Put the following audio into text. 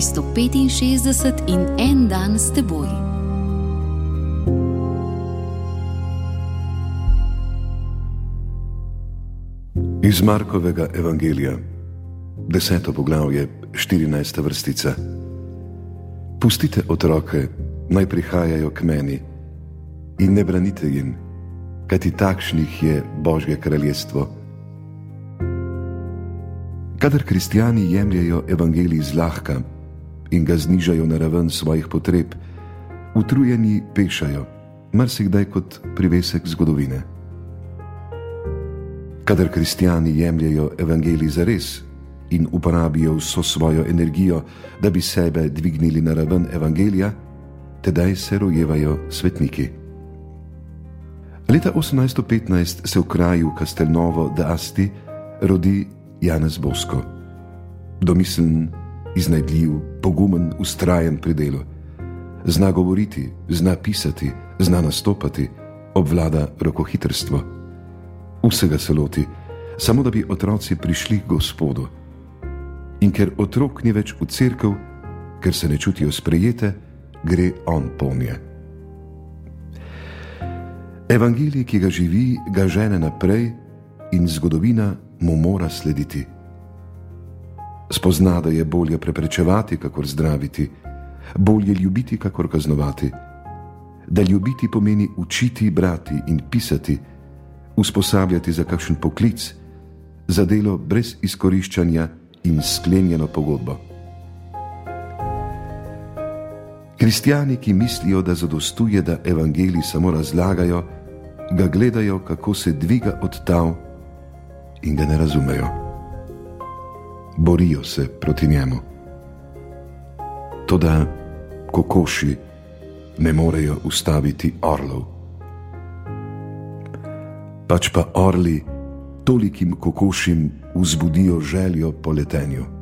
365 in en dan s teboj. Iz Markovega evangelija, deseto poglavje, 14. vrstica. Pustite otroke, naj prihajajo k meni in ne branite jim, kajti takšnih je Božje kraljestvo. Kadar kristijani jemljajo evangelij zlahka in ga znižajo na raven svojih potreb, utrujeni pešajo, marsikdaj kot privesek zgodovine. Kadar kristijani jemljajo evangelij za res in uporabijo vso svojo energijo, da bi sebe dvignili na raven evangelija, tedaj se rojevajo svetniki. Leta 1815 se v kraju Castelnovo de Asti rodi Janez Bosko. Domislen, iznajdljiv, pogumen, ustrajen pri delu. Zna govoriti, zna pisati, zna nastopati, obvlada rokohitrstvo. Vsega se loti, samo da bi otroci prišli k Gospodu. In ker otrok ni več v cerkev, ker se ne čutijo sprejete, gre on polnje. Evangelij, ki ga živi, ga žene naprej in zgodovina mu mora slediti. Spozna, da je bolje preprečevati, kakor zdraviti, bolje ljubiti, kakor kaznovati. Da ljubiti pomeni učiti, brati in pisati, usposabljati za kakšen poklic, za delo brez izkoriščanja in sklenjeno pogodbo. Kristijani, ki mislijo, da zadostuje, da evangeliji samo razlagajo, ga gledajo, kako se dviga od tav in ga ne razumejo. Borijo se proti njemu. Toda kokoši ne morejo ustaviti orlov. Pač pa orli tolikim kokošim vzbudijo željo po letenju.